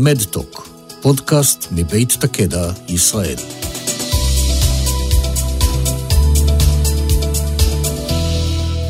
מדטוק, פודקאסט מבית תקדע, ישראל.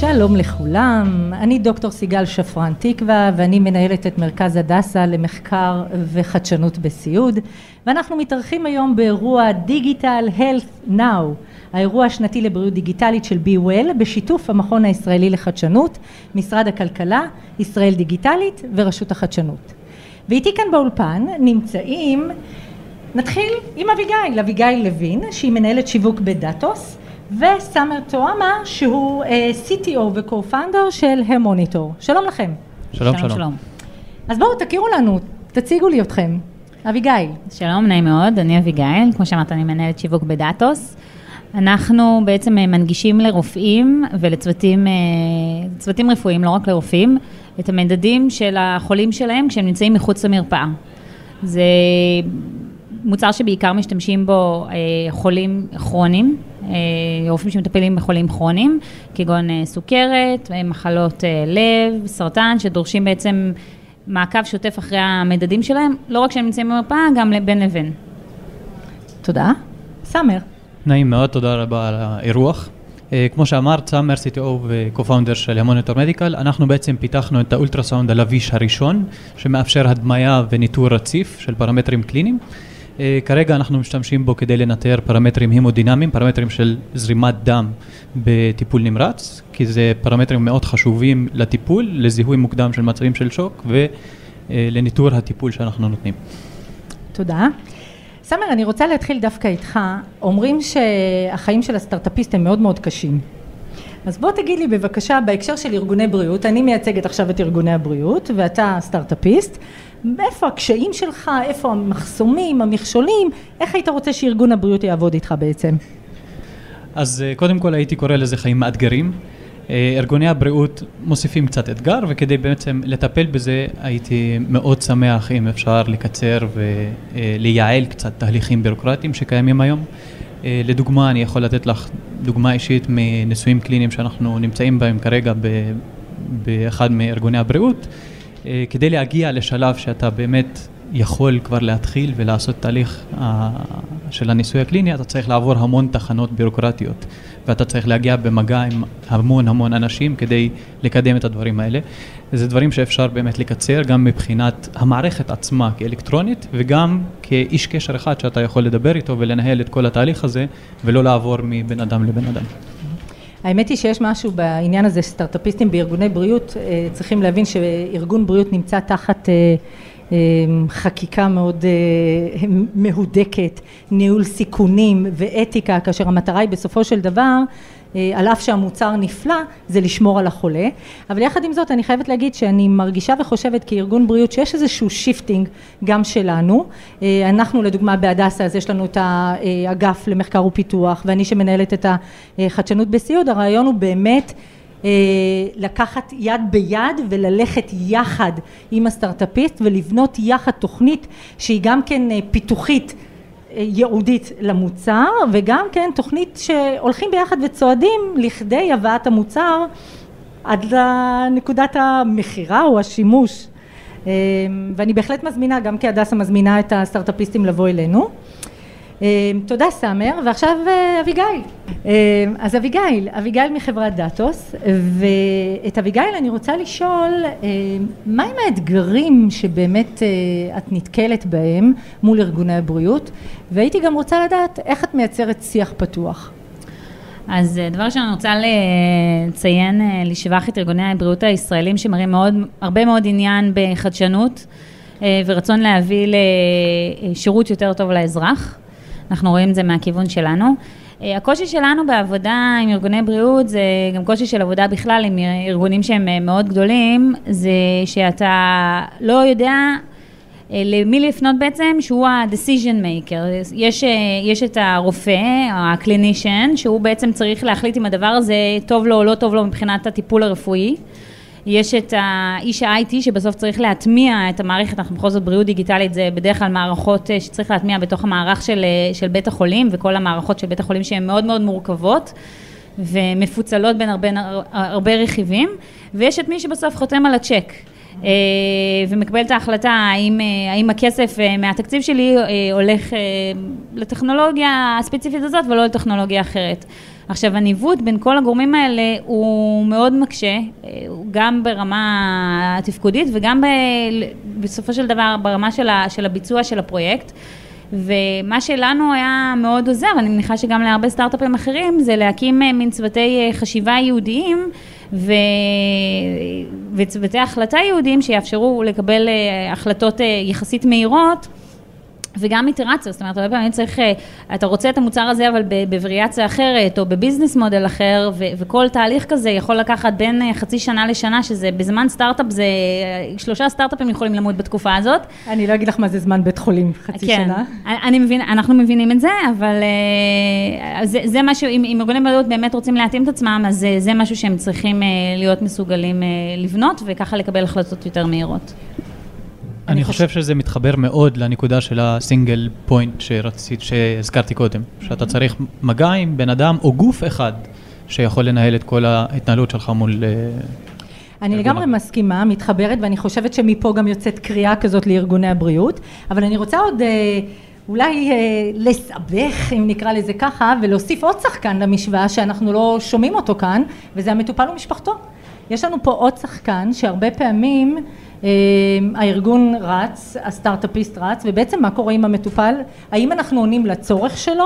שלום לכולם, אני דוקטור סיגל שפרן תקווה ואני מנהלת את מרכז הדסה למחקר וחדשנות בסיעוד ואנחנו מתארחים היום באירוע דיגיטל Health Now, האירוע השנתי לבריאות דיגיטלית של בי וול בשיתוף המכון הישראלי לחדשנות, משרד הכלכלה, ישראל דיגיטלית ורשות החדשנות. ואיתי כאן באולפן נמצאים, נתחיל עם אביגיל, אביגיל לוין שהיא מנהלת שיווק בדאטוס וסאמר טועמה שהוא uh, CTO ו-co-founder של המוניטור. שלום לכם. שלום, שלום. שלום. אז בואו תכירו לנו, תציגו לי אתכם. אביגיל. שלום, נעים מאוד, אני אביגיל, כמו שאמרת, אני מנהלת שיווק בדאטוס. אנחנו בעצם אה, מנגישים לרופאים ולצוותים צוותים רפואיים, לא רק לרופאים, את המדדים של החולים שלהם כשהם נמצאים מחוץ למרפאה. זה מוצר שבעיקר משתמשים בו אה, חולים כרוניים, אה, רופאים שמטפלים בחולים כרוניים, כגון אה, סוכרת, מחלות לב, סרטן, שדורשים בעצם מעקב שוטף אחרי המדדים שלהם, לא רק כשהם נמצאים במרפאה, גם בין לבין. תודה. סאמר. נעים מאוד, תודה רבה על האירוח. כמו שאמרת, סאמר CTO ו-co-founder של המוניטור מדיקל, אנחנו בעצם פיתחנו את האולטרסאונד הלביש הראשון, שמאפשר הדמיה וניטור רציף של פרמטרים קליניים. אה, כרגע אנחנו משתמשים בו כדי לנטר פרמטרים הימודינמיים, פרמטרים של זרימת דם בטיפול נמרץ, כי זה פרמטרים מאוד חשובים לטיפול, לזיהוי מוקדם של מצבים של שוק ולניטור הטיפול שאנחנו נותנים. תודה. סמר, אני רוצה להתחיל דווקא איתך. אומרים שהחיים של הסטארט-אפיסט הם מאוד מאוד קשים. אז בוא תגיד לי בבקשה, בהקשר של ארגוני בריאות, אני מייצגת עכשיו את ארגוני הבריאות ואתה סטארט-אפיסט, איפה הקשיים שלך, איפה המחסומים, המכשולים, איך היית רוצה שארגון הבריאות יעבוד איתך בעצם? אז אה, קודם כל הייתי קורא לזה חיים מאתגרים. אה, ארגוני הבריאות מוסיפים קצת אתגר וכדי בעצם לטפל בזה הייתי מאוד שמח אם אפשר לקצר ולייעל קצת תהליכים בירוקרטיים שקיימים היום. אה, לדוגמה, אני יכול לתת לך דוגמה אישית מניסויים קליניים שאנחנו נמצאים בהם כרגע באחד מארגוני הבריאות. אה, כדי להגיע לשלב שאתה באמת יכול כבר להתחיל ולעשות תהליך אה, של הניסוי הקליני, אתה צריך לעבור המון תחנות בירוקרטיות, ואתה צריך להגיע במגע עם המון המון אנשים כדי לקדם את הדברים האלה. זה דברים שאפשר באמת לקצר גם מבחינת המערכת עצמה כאלקטרונית, וגם כאיש קשר אחד שאתה יכול לדבר איתו ולנהל את כל התהליך הזה, ולא לעבור מבן אדם לבן אדם. האמת היא שיש משהו בעניין הזה, סטארט-אפיסטים בארגוני בריאות אה, צריכים להבין שארגון בריאות נמצא תחת אה, חקיקה מאוד מהודקת, ניהול סיכונים ואתיקה, כאשר המטרה היא בסופו של דבר אה, על אף שהמוצר נפלא, זה לשמור על החולה. אבל יחד עם זאת, אני חייבת להגיד שאני מרגישה וחושבת כארגון בריאות שיש איזשהו shifting גם שלנו. אה, אנחנו לדוגמה בהדסה, אז יש לנו את האגף למחקר ופיתוח, ואני שמנהלת את החדשנות בסיעוד, הרעיון הוא באמת אה, לקחת יד ביד וללכת יחד עם הסטארט-אפיסט ולבנות יחד תוכנית שהיא גם כן פיתוחית ייעודית למוצר וגם כן תוכנית שהולכים ביחד וצועדים לכדי הבאת המוצר עד לנקודת המכירה או השימוש. אה, ואני בהחלט מזמינה גם כי הדסה מזמינה את הסטארט-אפיסטים לבוא אלינו תודה סאמר, ועכשיו אה, אביגיל. אמ, אז אביגיל, אביגיל מחברת דאטוס, ואת אביגיל אני רוצה לשאול, אמ, מהם האתגרים שבאמת אה, את נתקלת בהם מול ארגוני הבריאות, והייתי גם רוצה לדעת איך את מייצרת שיח פתוח. אז אה, דבר ראשון אני רוצה לציין לשבח את ארגוני הבריאות הישראלים שמראים מאוד, הרבה מאוד עניין בחדשנות ורצון להביא לשירות יותר טוב לאזרח. אנחנו רואים את זה מהכיוון שלנו. אה, הקושי שלנו בעבודה עם ארגוני בריאות זה גם קושי של עבודה בכלל עם ארגונים שהם אה, מאוד גדולים, זה שאתה לא יודע אה, למי לפנות בעצם, שהוא ה-decision maker. יש, יש את הרופא, ה clinician, שהוא בעצם צריך להחליט אם הדבר הזה טוב לו או לא טוב לו מבחינת הטיפול הרפואי. יש את האיש ה-IT שבסוף צריך להטמיע את המערכת, אנחנו בכל זאת בריאות דיגיטלית זה בדרך כלל מערכות אה, שצריך להטמיע בתוך המערך של, אה, של בית החולים וכל המערכות של בית החולים שהן מאוד מאוד מורכבות ומפוצלות בין הרבה, הרבה רכיבים ויש את מי שבסוף חותם על הצ'ק ומקבל את ההחלטה האם, האם הכסף מהתקציב שלי הולך לטכנולוגיה הספציפית הזאת ולא לטכנולוגיה אחרת. עכשיו, הניווט בין כל הגורמים האלה הוא מאוד מקשה, גם ברמה התפקודית וגם ב, בסופו של דבר ברמה של, ה, של הביצוע של הפרויקט. ומה שלנו היה מאוד עוזר, אני מניחה שגם להרבה סטארט-אפים אחרים, זה להקים אה, מין צוותי אה, חשיבה ייעודיים ו... וצוותי החלטה ייעודיים שיאפשרו לקבל אה, החלטות יחסית מהירות. וגם איטרציה, זאת אומרת, הרבה פעמים צריך, אה, אתה רוצה את המוצר הזה, אבל בווריאציה אחרת, או בביזנס מודל אחר, ו- וכל תהליך כזה יכול לקחת בין אה, חצי שנה לשנה, שזה בזמן סטארט-אפ, זה, אה, שלושה סטארט-אפים יכולים למות בתקופה הזאת. אני לא אגיד לך מה זה זמן בית חולים, חצי כן, שנה. אני מבין, אנחנו מבינים את זה, אבל זה, זה משהו, אם, אם ארגוני בריאות באמת רוצים להתאים את עצמם, אז זה, זה משהו שהם צריכים להיות מסוגלים לבנות, וככה לקבל החלטות יותר מהירות. אני חושב שזה מתחבר מאוד לנקודה של הסינגל פוינט שרצית, שהזכרתי קודם, שאתה צריך מגע עם בן אדם או גוף אחד שיכול לנהל את כל ההתנהלות שלך מול... אה, אני לגמרי מסכימה, מתחברת, ואני חושבת שמפה גם יוצאת קריאה כזאת לארגוני הבריאות, אבל אני רוצה עוד אה, אולי אה, לסבך, אם נקרא לזה ככה, ולהוסיף עוד שחקן למשוואה שאנחנו לא שומעים אותו כאן, וזה המטופל ומשפחתו. יש לנו פה עוד שחקן שהרבה פעמים הארגון רץ, הסטארט-אפיסט רץ, ובעצם מה קורה עם המטופל? האם אנחנו עונים לצורך שלו?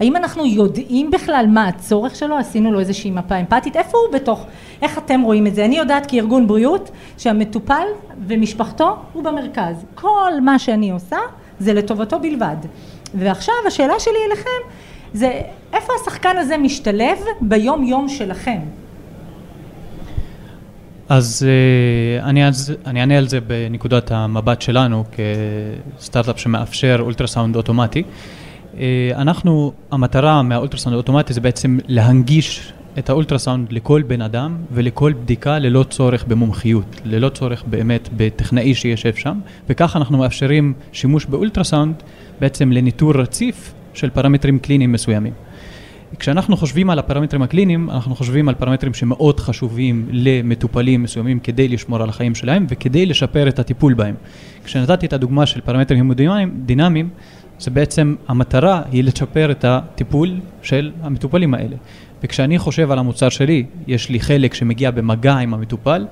האם אנחנו יודעים בכלל מה הצורך שלו? עשינו לו איזושהי מפה אמפתית? איפה הוא בתוך? איך אתם רואים את זה? אני יודעת כארגון בריאות שהמטופל ומשפחתו הוא במרכז. כל מה שאני עושה זה לטובתו בלבד. ועכשיו השאלה שלי אליכם זה איפה השחקן הזה משתלב ביום יום שלכם? אז uh, אני, אענה על זה בנקודת המבט שלנו כסטארט-אפ שמאפשר אולטרסאונד אוטומטי. Uh, אנחנו, המטרה מהאולטרסאונד האוטומטי זה בעצם להנגיש את האולטרסאונד לכל בן אדם ולכל בדיקה ללא צורך במומחיות, ללא צורך באמת בטכנאי שישב שם, וכך אנחנו מאפשרים שימוש באולטרסאונד בעצם לניטור רציף של פרמטרים קליניים מסוימים. כשאנחנו חושבים על הפרמטרים הקליניים, אנחנו חושבים על פרמטרים שמאוד חשובים למטופלים מסוימים כדי לשמור על החיים שלהם וכדי לשפר את הטיפול בהם. כשנתתי את הדוגמה של פרמטרים המודינמיים, זה בעצם המטרה היא לשפר את הטיפול של המטופלים האלה. וכשאני חושב על המוצר שלי, יש לי חלק שמגיע במגע עם המטופל,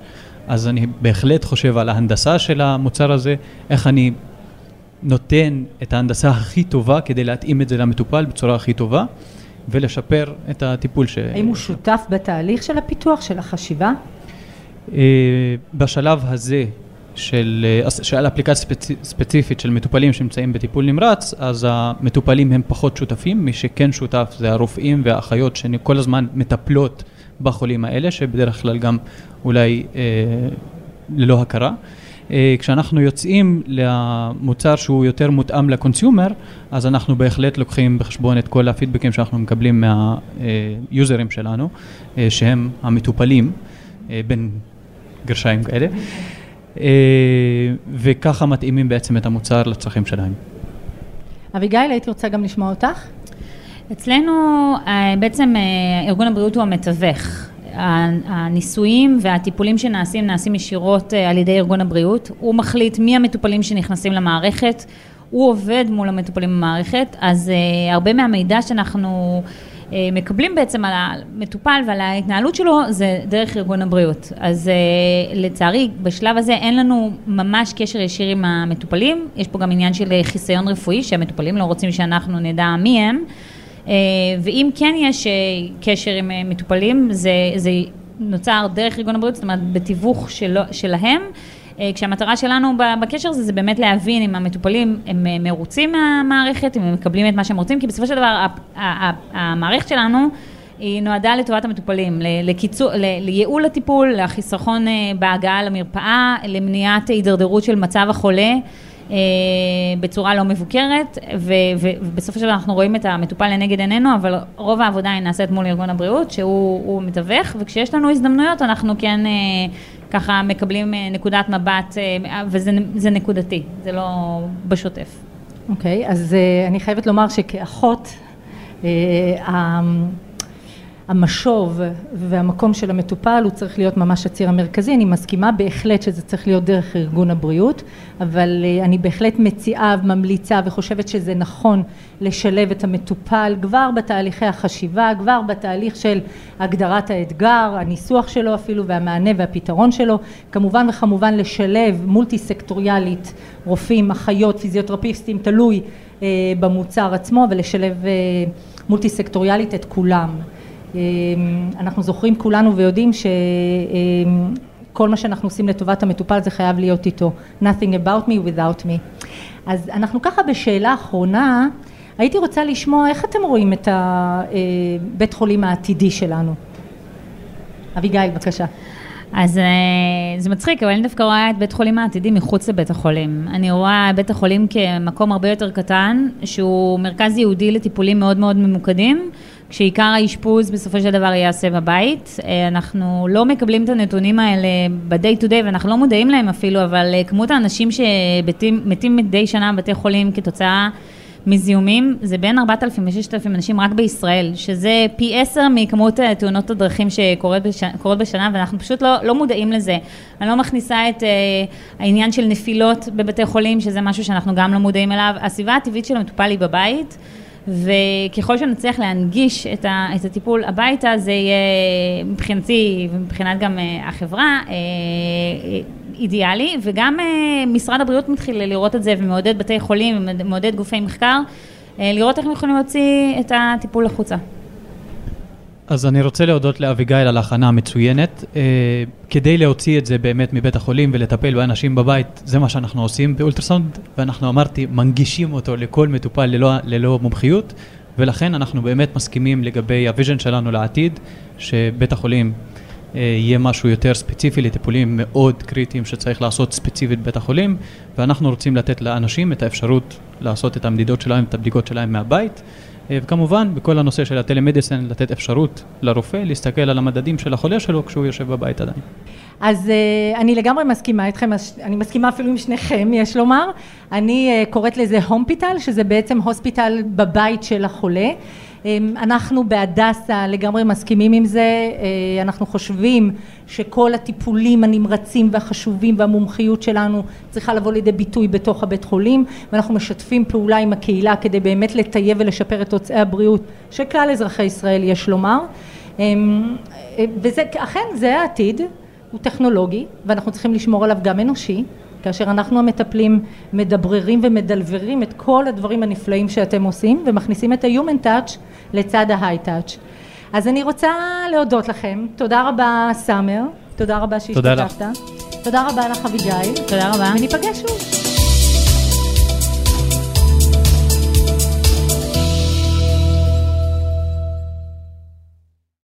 אז אני בהחלט חושב על ההנדסה של המוצר הזה, איך אני נותן את ההנדסה הכי טובה כדי להתאים את זה למטופל בצורה הכי טובה. ולשפר את הטיפול ש... האם הוא שותף בתהליך של הפיתוח, של החשיבה? אה, בשלב הזה של, אה, של אפליקציה ספציפית של מטופלים שנמצאים בטיפול נמרץ, אז המטופלים הם פחות שותפים, מי שכן שותף זה הרופאים והאחיות שכל הזמן מטפלות בחולים האלה, שבדרך כלל גם אולי אה, ללא הכרה. אה, כשאנחנו יוצאים למוצר שהוא יותר מותאם לקונסיומר, אז אנחנו בהחלט לוקחים בחשבון את כל הפידבקים שאנחנו מקבלים מהיוזרים שלנו, אה, שהם המטופלים, אה, בין גרשיים כאלה, וככה מתאימים בעצם את המוצר לצרכים שלהם. אביגיל, הייתי רוצה גם לשמוע אותך. אצלנו בעצם ארגון הבריאות הוא המתווך. הניסויים והטיפולים שנעשים נעשים ישירות אה, על ידי ארגון הבריאות, הוא מחליט מי המטופלים שנכנסים למערכת, הוא עובד מול המטופלים במערכת, אז uh, הרבה מהמידע שאנחנו uh, מקבלים בעצם על המטופל ועל ההתנהלות שלו זה דרך ארגון הבריאות. אז לצערי בשלב הזה אין לנו ממש קשר ישיר עם המטופלים, יש פה גם עניין של חיסיון רפואי שהמטופלים לא רוצים שאנחנו נדע מי הם. אה, ואם כן יש אה, קשר עם אה, מטופלים, זה, זה נוצר דרך ארגון הבריאות, זאת אומרת בתיווך של, שלהם. כשהמטרה שלנו בקשר הזה זה באמת להבין אם המטופלים הם מרוצים מהמערכת, אם הם מקבלים את מה שהם רוצים, כי בסופו של דבר המערכת שלנו היא נועדה לטובת המטופלים, לקיצור, לייעול הטיפול, לחיסכון בהגעה למרפאה, למניעת הידרדרות של מצב החולה. אה, בצורה לא מבוקרת, ובסופו של דבר אנחנו רואים את המטופל לנגד עינינו, אבל רוב העבודה היא נעשית מול ארגון הבריאות, שהוא מתווך, וכשיש לנו הזדמנויות אנחנו כן אה, ככה מקבלים אה, נקודת מבט, וזה נקודתי, זה לא בשוטף. אוקיי, okay, אז אני חייבת לומר שכאחות, המשוב והמקום של המטופל הוא צריך להיות ממש הציר המרכזי, אני מסכימה בהחלט שזה צריך להיות דרך ארגון הבריאות, אבל אה, אני בהחלט מציעה וממליצה וחושבת שזה נכון לשלב את המטופל כבר בתהליכי החשיבה, כבר בתהליך של הגדרת האתגר, הניסוח שלו אפילו והמענה והפתרון שלו, כמובן וכמובן לשלב מולטי סקטוריאלית רופאים, אחיות, פיזיותרפיסטים, תלוי אה, במוצר עצמו ולשלב אה, מולטי סקטוריאלית את כולם אנחנו זוכרים כולנו ויודעים שכל מה שאנחנו עושים לטובת המטופל זה חייב להיות איתו. Nothing about me without me. אז אנחנו ככה בשאלה אחרונה הייתי רוצה לשמוע איך אתם רואים את הבית אה, חולים העתידי שלנו? אביגיל בבקשה. אז אה, זה מצחיק, אבל אני דווקא רואה את בית חולים העתידי מחוץ לבית החולים. אני רואה בית החולים כמקום הרבה יותר קטן, שהוא מרכז ייעודי לטיפולים מאוד מאוד ממוקדים, כשעיקר האשפוז בסופו של דבר ייעשה בבית. אה, אנחנו לא מקבלים את הנתונים האלה ב-day to day ואנחנו לא מודעים להם אפילו, אבל אה, כמות האנשים שמתים מדי שנה בבתי חולים כתוצאה מזיהומים, זה בין 4,000 ל-6,000 אנשים רק בישראל, שזה פי עשר מכמות אה, תאונות הדרכים שקורות בשנה, בשנה, ואנחנו פשוט לא, לא מודעים לזה. אני לא מכניסה את uh, העניין של נפילות בבתי חולים, שזה משהו שאנחנו גם לא מודעים אליו. הסביבה הטבעית של המטופל היא בבית. וככל שנצליח להנגיש את, ה, את הטיפול הביתה, זה יהיה מבחינתי ומבחינת גם uh, החברה uh, אידיאלי, וגם משרד הבריאות מתחיל לראות את זה ומעודד בתי חולים ומעודד גופי מחקר, לראות איך הם יכולים להוציא את הטיפול החוצה. אז אני רוצה להודות לאביגיל על ההכנה המצוינת. אה, כדי להוציא את זה באמת מבית החולים ולטפל באנשים בבית, זה מה שאנחנו עושים באולטרסאונד, ואנחנו אמרתי, מנגישים אותו לכל מטופל ללא, ללא מומחיות, ולכן אנחנו באמת מסכימים לגבי ה vision שלנו לעתיד, שבית החולים אה, יהיה משהו יותר ספציפי לטיפולים מאוד קריטיים שצריך לעשות ספציפית בבית החולים, ואנחנו רוצים לתת לאנשים את האפשרות לעשות את המדידות שלהם, את הבדיקות שלהם מהבית. אה, וכמובן, בכל הנושא של הטלמדיסן, לתת אפשרות לרופא להסתכל על המדדים של החולה שלו כשהוא יושב בבית עדיין. אז uh, אני לגמרי מסכימה איתכם, אני מסכימה אפילו עם שניכם, יש לומר. אני uh, קוראת לזה הומפיטל, שזה בעצם הוספיטל בבית של החולה. אמ, אנחנו בהדסה לגמרי מסכימים עם זה, אה, אנחנו חושבים שכל הטיפולים הנמרצים והחשובים והמומחיות שלנו צריכה לבוא לידי ביטוי בתוך הבית חולים ואנחנו משתפים פעולה עם הקהילה כדי באמת לטייב ולשפר את תוצאי הבריאות של כלל אזרחי ישראל יש לומר. אמ, אה, וזה אכן זה העתיד הוא טכנולוגי ואנחנו צריכים לשמור עליו גם אנושי. כאשר אנחנו המטפלים מדבררים ומדלברים את כל הדברים הנפלאים שאתם עושים ומכניסים את ה-Human Touch לצד Touch. אז אני רוצה להודות לכם, תודה רבה סאמר, תודה רבה שהשתתפת. תודה לך. תודה רבה לך אביגיל. תודה רבה. וניפגש שוב.